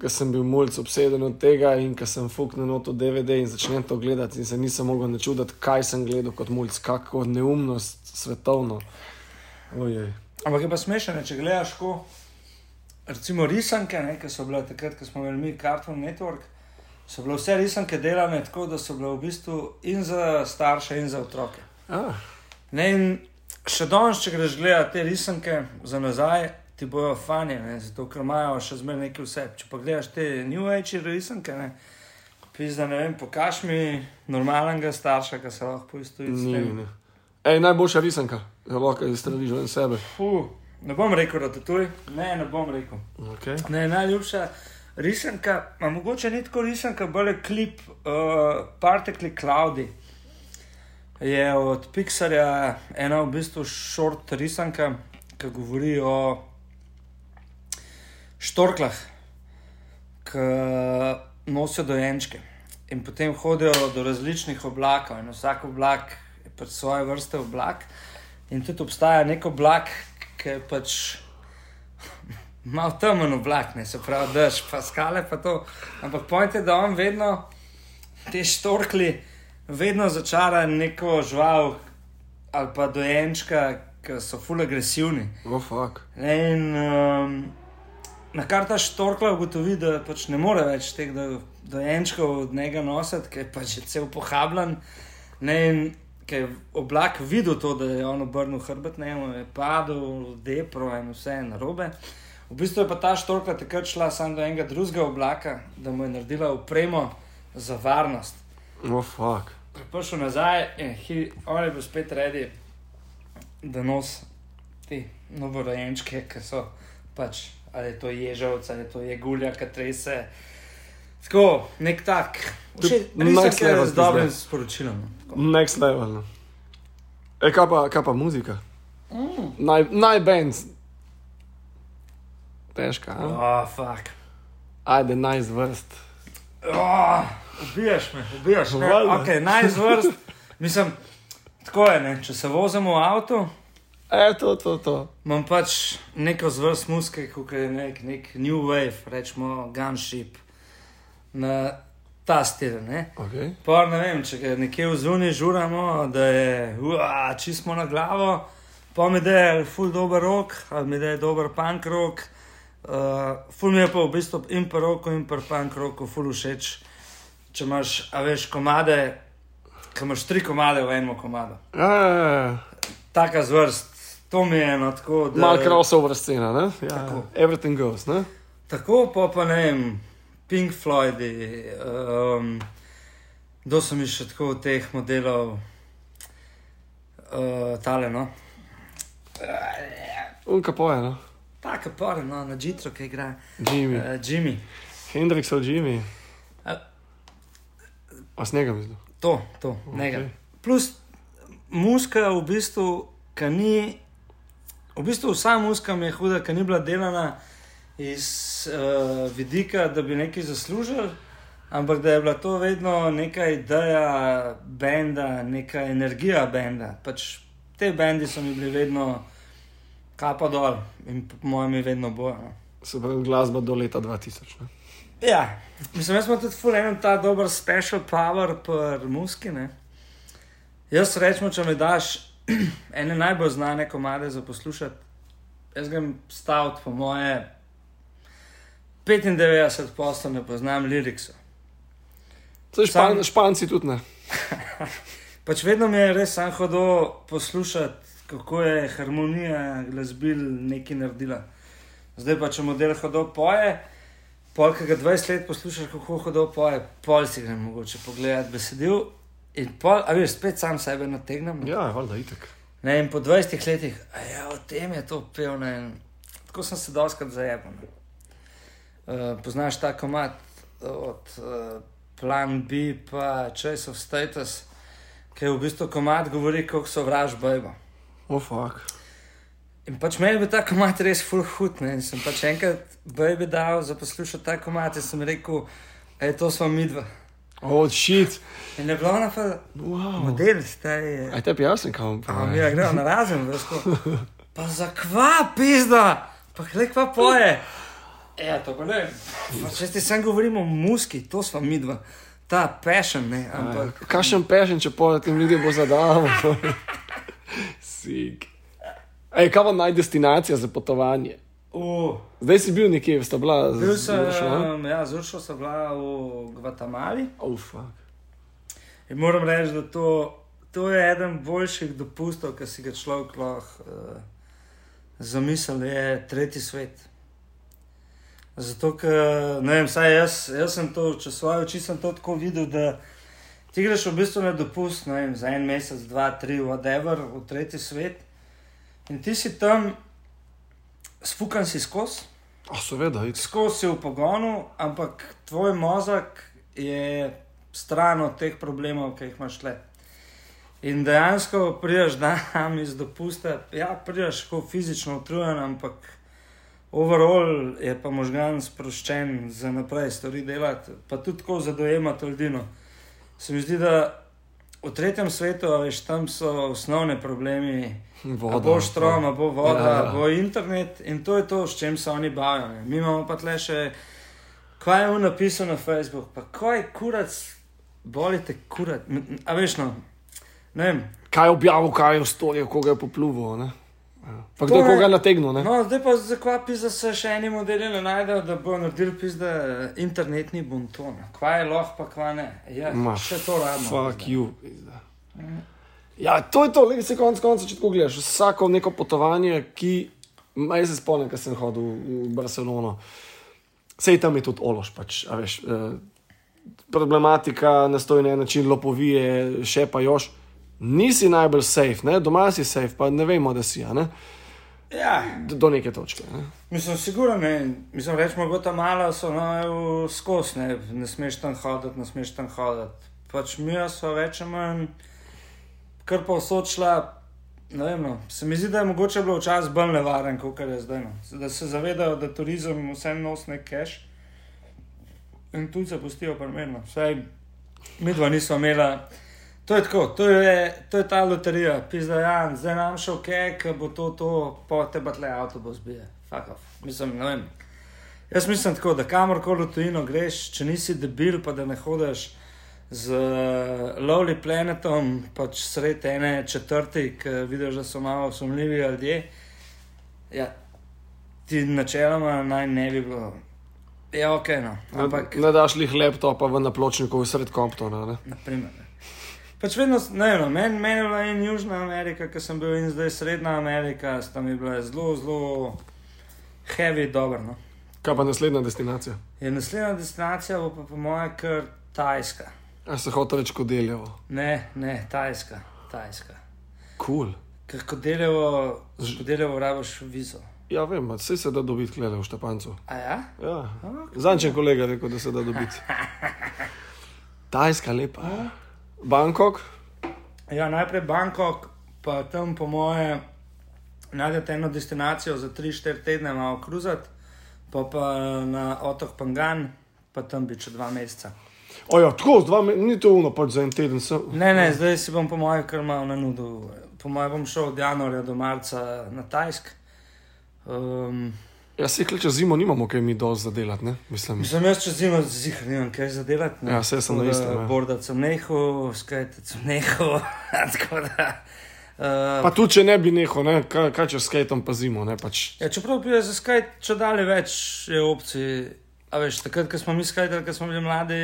ker sem bil mulj obseden od tega in ker sem fuknil na to DVD in začnem to gledati in se nisem mogel načuditi, kaj sem gledal kot mulj, kako neumnost svetovno. Ojej. Ampak je pa smešno, če gledaš, ko recimo risanke, ne, ki so bile takrat, ko smo imeli mi Cartoon Network, so bile vse risanke delane tako, da so bile v bistvu in za starše, in za otroke. Ah, Ne, in še danes, če greš gledati te risanke za nazaj, ti bojo fanje, ne, zato ker imajo še zmeraj nekaj vse. Če pa gledaš te New Age risanke, ne, pizda, ne vem, pokaž mi normalnega starša, ki se lahko poistovi tem. ne. Ej, najboljša risanka, zelo, kaj izstreliš ven sebe. Fuh, ne bom rekel, da to tuj, ne, ne bom rekel. Okay. Ne, najljubša risanka, a mogoče ni tako risanka, bolj je klip uh, Particle Cloudy. Je od Pixarja ena v bistvu short risanka, ki govori o štorklah, ki nosijo dojenčke in potem hodijo do različnih oblakov in vsak oblak je pač svoje vrste oblak. In tudi obstaja nek oblak, ki je pač malo temen oblak, ne se pravi, daš pa skale pa to. Ampak pojte, da on vedno te štorkli, vedno začara neko žival ali pa dojenčka, ki so ful agresivni. Oh, fuck. In um, na kar ta štorkla ugotovi, da pač ne more več teh do, dojenčkov od njega nositi, ker je pač cel pohabljen. Ne, in ker je oblak videl to, da je on obrnil hrbet, ne, mu je padel, depro in vse je narobe. V bistvu je pa ta štorkla takrat šla samo do enega drugega oblaka, da mu je naredila upremo za varnost. Oh, fuck. Prišel nazaj in hi, on je bil spet redi, da nos te novorojenčke, ki so pač, ali je to ježovec, ali je to jegulja, ki trese. Tako, nek tak. Next level z dobrim sporočilom. Next level. no. E, kaj pa, kaj pa muzika? Mm. Naj, naj band. Težka, a? Oh, fuck. ajde, naj zvrst. Oh, ubijaš me, ubijaš me. Valjda. Ok, naj zvrst. Mislim, tako je, ne? če se vozimo v avtu, E, to, to, to. imam pač neko zvrst muske, kot je nek, nek New Wave, rečemo Gunship, na ta stil. Ne? Okay. Pa ne vem, če ga nekje v zuniji žuramo, da je ua, čisto na glavo, pa mi da je ful dober rok, ali mi da je dober punk rok. Uh, ful mi je pa v bistvu in pa roko, in pa punk roko, ful všeč. Če imaš, a veš, komade, ki imaš tri komade v enem komadu. Ja, ja, ja. Taka zvrst, to mi je eno tako. da- Mal crossover scena, ne? Ja, Tako. everything goes, ne? Tako pa, pa ne vem, Pink Floydi, um, kdo so mi še tako teh modelov, uh, tale, no. Unka poje, no? Tako pore, no, na Jitro, ki igra Jimmy. uh, Jimmy. Hendrix ali Jimmy. A- A snega mislim. To, to, njega. Plus muska v bistvu, ki ni, v bistvu vsa muska mi je huda, ki ni bila delana iz uh, vidika, da bi nekaj zaslužili, ampak da je bila to vedno neka ideja benda, neka energija benda. Pač te bendi so mi bili vedno kapa dol in po mojem je vedno bojo. No. Se pravi, glasba do leta 2000. Ne? Ja, mislim, jaz sem tudi full en ta dober special power per muski. Ne? Jaz rečem, če mi daš *clears throat* ene najbolj znane komade za poslušati. Jaz grem staviti, po moje, 95 posto ne poznam liriksa. Saj špan, Sam- Španci tudi ne. *laughs* Pač vedno mi je res sam hodil poslušati, kako je harmonija glasbil nekaj naredila. Zdaj pa, če model hodil poje, pol, ki ga 20 let poslušaš, kako hodil poje, pol si grem mogoče pogledati besedil. In pol, a veš, spet sam sebe nategnem. ne. Ja, valjda itek. Ne, in po 20 letih, a ja, o tem je to pel. Ne, in tako sem se doskrat zajel. Uh, poznaš ta komat od uh, Plan B, pa Chase of Status, ki je v bistvu komat, govori, kako sovraž bojbo. O, oh, fuck. In pač meni bi ta komat res full hud, ne, in sem pač enkrat bojbi dal za poslušati ta komat in sem rekel, da je to smo midva. O, oh, shit. In je bilo ona pa Wow. model, je. Aj tebi jasno, kam A mi je gremo na razen, veš ko. Pa za kva, pizda, pa hle kva poje. Ja, to pa ne. Pa Če ti sem govorimo o muski, to smo mi dva. Ta passion, ne, ampak. Kakšen pešen, če pojjo tem ljudem bo zadal. Sik. Ej, kaj pa naj destinacija za potovanje? Uh, Zdaj si bil nekje, sta bila z- Uršo, sem, ja, z Uršo sem bila v Gvatemali Oh, fuck. in moram reči, da to, to je eden boljših dopustov, ki si ga človek lahko uh, zamisel, je tretji svet. Zato, ker, ne vem, saj jaz, jaz sem to, če svoje oči sem to tako videl, da ti greš v bistvu na dopust, ne vem, za en mesec, dva, tri, whatever, v tretji svet. In ti si tam, spukan si skozi, Oh, seveda, itek. skozi si v pogonu, ampak tvoj mozak je stran od teh problemov, ki jih imaš le. In dejansko prideš *laughs* dan iz dopusta, ja, prideš tako fizično utrujen, ampak overall je pa možgan sproščen za naprej stvari delati, pa tudi tako za dojemati ljudino. Se mi zdi, da v tretjem svetu, veš, tam so osnovne problemi. Voda. Bo štrom, a bo voda, Ja, ja. bo internet in to je to, s čim se oni bavijo. ne. Mi imamo pa tle še, kaj je on napisal na Facebook, pa kaj kurac, bolite kurac. A veš, no, ne vem. Kaj je objavil, kaj je v storju, koga je popluval. Ne? Pa kdo je To je- koga nategnil? Ne? No, zdaj pa zakaj pisa se še eni modeli ne najdejo, da bo naredil pisa internetni bonton. Kva je lahko, pa kva ne. Ja, Ma, še to radimo. Fuck you. pizda. Ja, to je to, le se konc konca, če tako gledaš. Vsako neko potovanje, ki. Ma, jaz se spomnim, ko sem hodil v Barcelono. Sej tam je tudi ološ, pač, a veš. Eh, problematika nastoji na en način, lopovije, še pa još. Nisi najbolj safe, ne? doma si safe, pa ne vemo, da si, a ne? Ja, Do, do neke točke. Ne? Mislim, sigurno ne. Mislim, rečemo, da tam malo so no, skos, ne, ne smeš tam hoditi, ne smeš tam hoditi. Pač mi smo manj, kar pa vsočila. Ne vem, no. se mi zdi, da je mogoče bilo včasih bolj nevaren, kot je zdaj. No. Da se zavedajo, da turizem vsem nosi nek cash in tu se pustijo primerno. Vsaj mi dva nismo imela. To je tako, to je, to je ta loterija, pizda, ja, zdaj nam šel kek, bo to, to, po tebe tle avtobus bije. Fuck off. Mislim, ne vem. Jaz mislim tako, da kamorkoli v tujino greš, če nisi debil, pa da ne hodiš z uh, Lovely Planetom, pač sred ene četrti, ki vidiš, da so malo sumljivi ljudje. Ja, ti načeloma naj ne bi bilo. Ja, ok, no. Ampak, Ne daš lih laptopa v napločniku sred Comptona. Ne? naprimer. Pač vedno, ne vem, no, meni men je bila in Južna Amerika, ki sem bil, in zdaj Srednja Amerika, sta mi bila zelo, zelo heavy, dobro. No. Kaj pa naslednja destinacija? Je naslednja destinacija, bo pa po mojem kar Tajska. A se hoče reči kot deljevo. Ne, ne, Tajska, Tajska. Cool. Ker kot delevo, kot delevo rabiš vizo. Ja, vem, vse se da dobiti klede v Štepancu. A ja? Ja. Ok. Zanče kolega rekel, da se da dobiti. *laughs* Tajska lepa. Bangkok, Ja, najprej Bangkok, pa tam po moje najdete eno destinacijo za 3-4 tedne malo kruzati, pa pa na otok Pangan, pa tam bi če dva meseca. ojo, tako, z dva, me- ni to uno, pač za en teden. Sem. Ne, ne, zdaj si bom po mojem kar malo na nudu. Po mojem bom šel od januarja do marca na Tajsk. Um, Ja, se kleče zimo, nimamo kaj mi dosti zadelati, ne? Mislim. Mislim, jaz čez zimo zihar nimam kaj za delati. ne. Ja, saj sem na istem, ja. Bordat sem nehal, skajtet sem nehal. *laughs* Uh, Pa tudi, če ne bi nehal, ne, kaj, kaj če s skatom pazimo. Ne, pač, ja, čeprav bi za skaj če dalje več je opcij. A veš, takrat, ko smo mi skajali, ko smo bili mladi,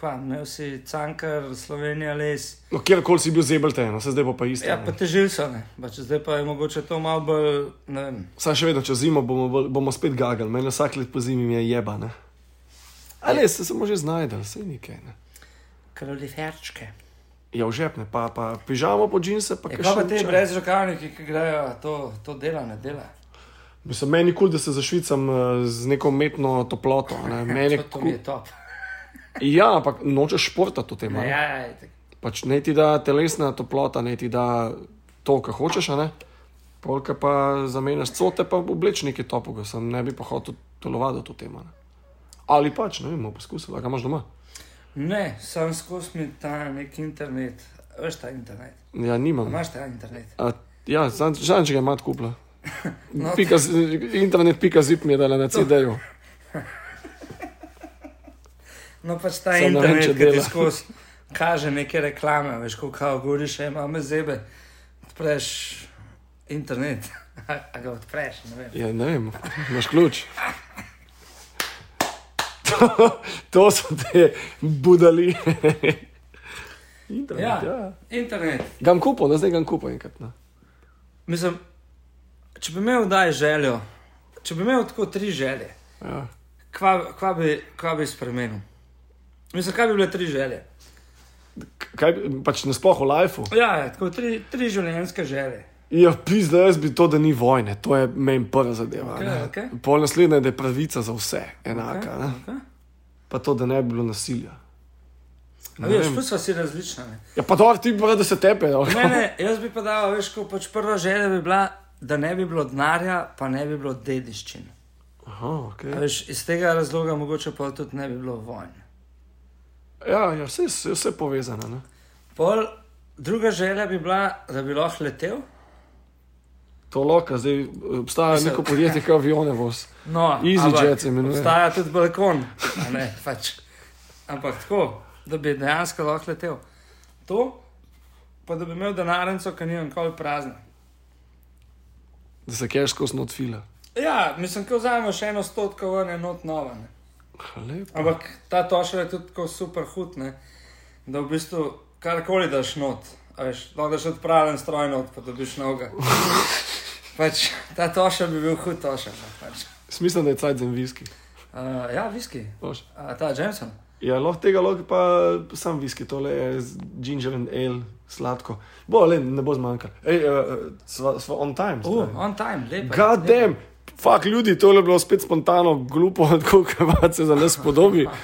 kva, imel si cankar, Slovenija, les. no, kjerkoli si bil zebelten, no, se zdaj bo pa isto. Ja, ne. pa težil so, ne. Pač zdaj pa je mogoče to malo bolj. Saj še vedno čez zimo bomo, bomo spet gagali, meni vsak let po zimi mi je jeba. Ne? Ali se samo že znajdel, vse nekaj. Ne? Kraliferčke. Ja, v žep ne, pa, pa pižamo po džinse, pa kaj pa še te čaj. brez rokavniki, ki grejo, to, to dela, ne dela. Mislim, meni je kul, cool, da se zašvicam eh, z neko umetno toploto. Ne? *laughs* Meni je kul. je top. Ja, ampak nočeš športati v tem. Ja, ja, ja. Pač ne ti da telesna toplota, ne ti da to, kar hočeš, a ne. Polka pa zamenjaš cote, pa obleč nekaj topoga, sem ne bi pa hotel telovati to temo. Ali pač, ne vem, bomo poskusili, a ga imaš doma. Ne, sam skozi mi ta nek internet. Veš ta internet. Ja, nimam. Imaš ta internet. A, ja, znam, če ga imaš kupla. *laughs* No, Pika, internet, pika zip mi je dala na CD-ju. *laughs* No, ta Samo ne vem, internet, ki ti skozi kaže neke reklame, veš, ko kao govoriš, "Ej, imamo zebe, odpreš internet, *laughs* a, ga odpreš, ne vem. Ja, ne vem, imaš ključ. To, *laughs* to so te budali. *laughs* Internet, Ja. ja. ja. Internet. Gam kupo, da zdaj gam kupo enkrat. Ne. Mislim, če bi imel daj željo, če bi imel tako tri želje, Ja. kva, kva, bi, kva bi spremenil? Mislim, kaj bi bile tri želje? Kaj, pač nasploh v lifeu. Ja, ja, tako tri, tri življenjske želje. Ja, pizda, jaz bi to, da ni vojne, to je meni prva zadeva. Okej, ne. okej. Pol naslednja je, da je pravica za vse enaka. Okay. Okay. Pa to, da ne bi bilo nasilja. A Ne Veš, pa so si različne. Ne? Ja, pa dobro, ti pa da se tepe. no. Ne, ne, jaz bi pa dal, veš, ko pač prva želja bi bila, da ne bi bilo denarja, pa ne bi bilo dediščin. Aha, A okay. Veš, iz tega razloga mogoče pa tudi ne bi bilo vojn. Ja, ja vse, je- vse je povezano. Ne? Pol, druga želja bi bila, da bi lahko letel. To loka, zdaj obstaja Mislim- neko podjetje, ki avione voz. *laughs* No, EasyJet se imenuje. Obstaja tudi balkon, a ne, pač. ampak tako, da bi dejansko lahko letel. To, pa da bi imel denarnico, ki ni nikoli prazna. Da se kjer skozi not fila. Ja, mislim, ko vzamemo še eno stotko, ven je not Lepo. Ampak ta tošelj je tudi tako super hud, ne? da v bistvu karkoli daš not, veš, lahko daš odpravljen stroj not, pa dobiš noga. *laughs* pač, ta tošelj bi bil hud tošelj. ne, Pač. Smisel, da je cajt za viski. Uh, ja, viski, uh, ta Jameson. Ja, lahko tega lahko pa sam viski, tole je ginger and ale, sladko. Bo, le, ne bo zmanjkalo. Ej, uh, sva, sva on time. Uh, on time, lepo. God damn, fuck ljudi, to je bilo spet spontano, glupo, *laughs* tako kot se za nas podobi. *laughs*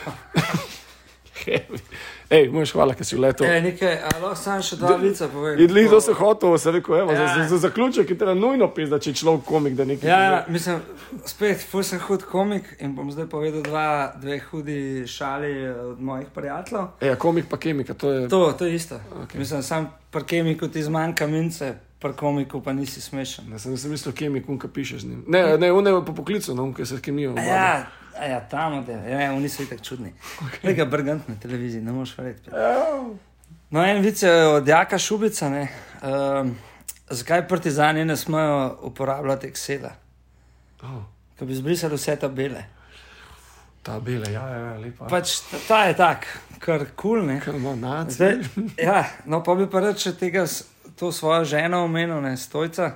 Ej, mož, hvala, ker si vletel. E, nekaj, a lahko sam še dva vica povem. Idli, to se hotel, se rekel, evo, ja. Za, za, za zaključek je treba nujno pisati, če je človek komik, da nekaj. Ja, ja, mislim, spet, ful sem hud komik in bom zdaj povedal dva, dve hudi šali od mojih prijateljev. Ja, komik pa kemika, to je. To, to je isto. Okay. Mislim, sam pri kemiku ti zmanjka mince, pri komiku pa nisi smešen. Ne, sem, sem mislil, kemik, unka pišeš z njim. Ne, ne, on je po poklicu, no, unka se s kemijo. Ja, ja tam od tega, ja, oni so itak čudni. Okay. Tega brgant na televiziji, ne moreš verjeti. No, en vic je od Jaka Šubica, ne. Um, zakaj partizani ne smejo uporabljati Excela? Oh, Ko bi zbrisali vse ta bele. ta bela, ja, ja, ja lepa. Pač ta, ta je tak, kar kul, cool, ne. Kar naci. Zdaj, ja, no, pa bi pa reče tega, to svojo ženo omenil, ne stojca.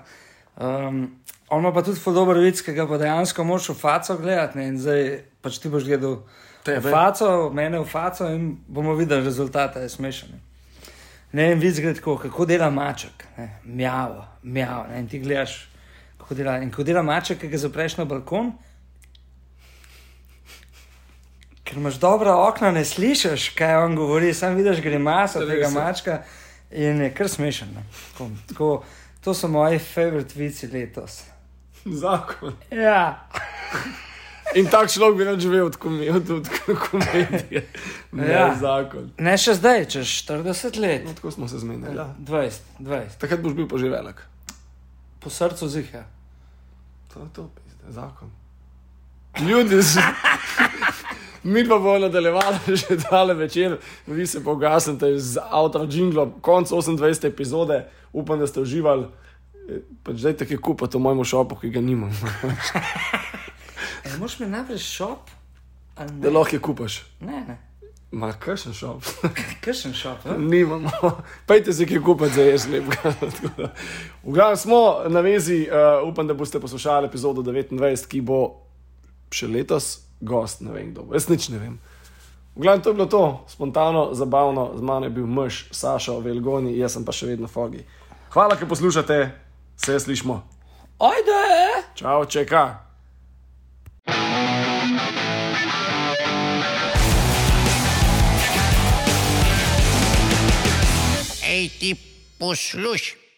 Um, on ima pa tudi ful dober vic, ki ga pa dejansko moš v faco gledati. Ne, in zdaj pač ti boš gledal v Tebe. faco, mene v faco in bomo videli rezultate, je smešen. Ne. Vic gre tako, kako dela maček, mjavo, mjavo. Ne, in ti gledaš, kako dela. In ko dela maček, ki ga zapreš na balkon. Ker imaš dobra okna, ne slišiš, kaj on govori, samo vidiš grimaso tega je. mačka in je kar smešen. ne. Tako, tako, to so moji favorit vici letos. Zakon. Ja, In tak človek bi rad živel od, komedije. Ne, ja. Zakon. ne še zdaj, čez 40 let. No, tako smo se zmenili. Ja. 20, 20, Takrat boš bil pa že velik. po srcu ziha. To je to, pizde, zakon. Ljudi so. Mi pa bomo nadaljevali *laughs* že tale večer, vi se pogasnite z avtom Jinglom, konc 28. epizode, upam, da ste uživali. Eh, Pač zdaj tako je kupiti v mojem šopu, ki ga nimam. *laughs* E, Moš mi najprej šop? ne? Da lahko je kupaš. Ne, ne. Ma, kakšen šop? *laughs* Kršen šop. eh? Nimamo. Pejte si, ki je kupiti za jaz lep. V glavnem smo na vezi, uh, upam, da boste poslušali epizodo 29, ki bo še letos gost, ne vem kdo. bo. Jaz nič ne vem. V glavnem to je bilo to, spontano, zabavno, z mano je bil mž, Saša, Velgoni, jaz sem pa še vedno fogi. Hvala, ker poslušate, se slišmo. Ajde! Čau, čeka. Ej, ti poslušaj.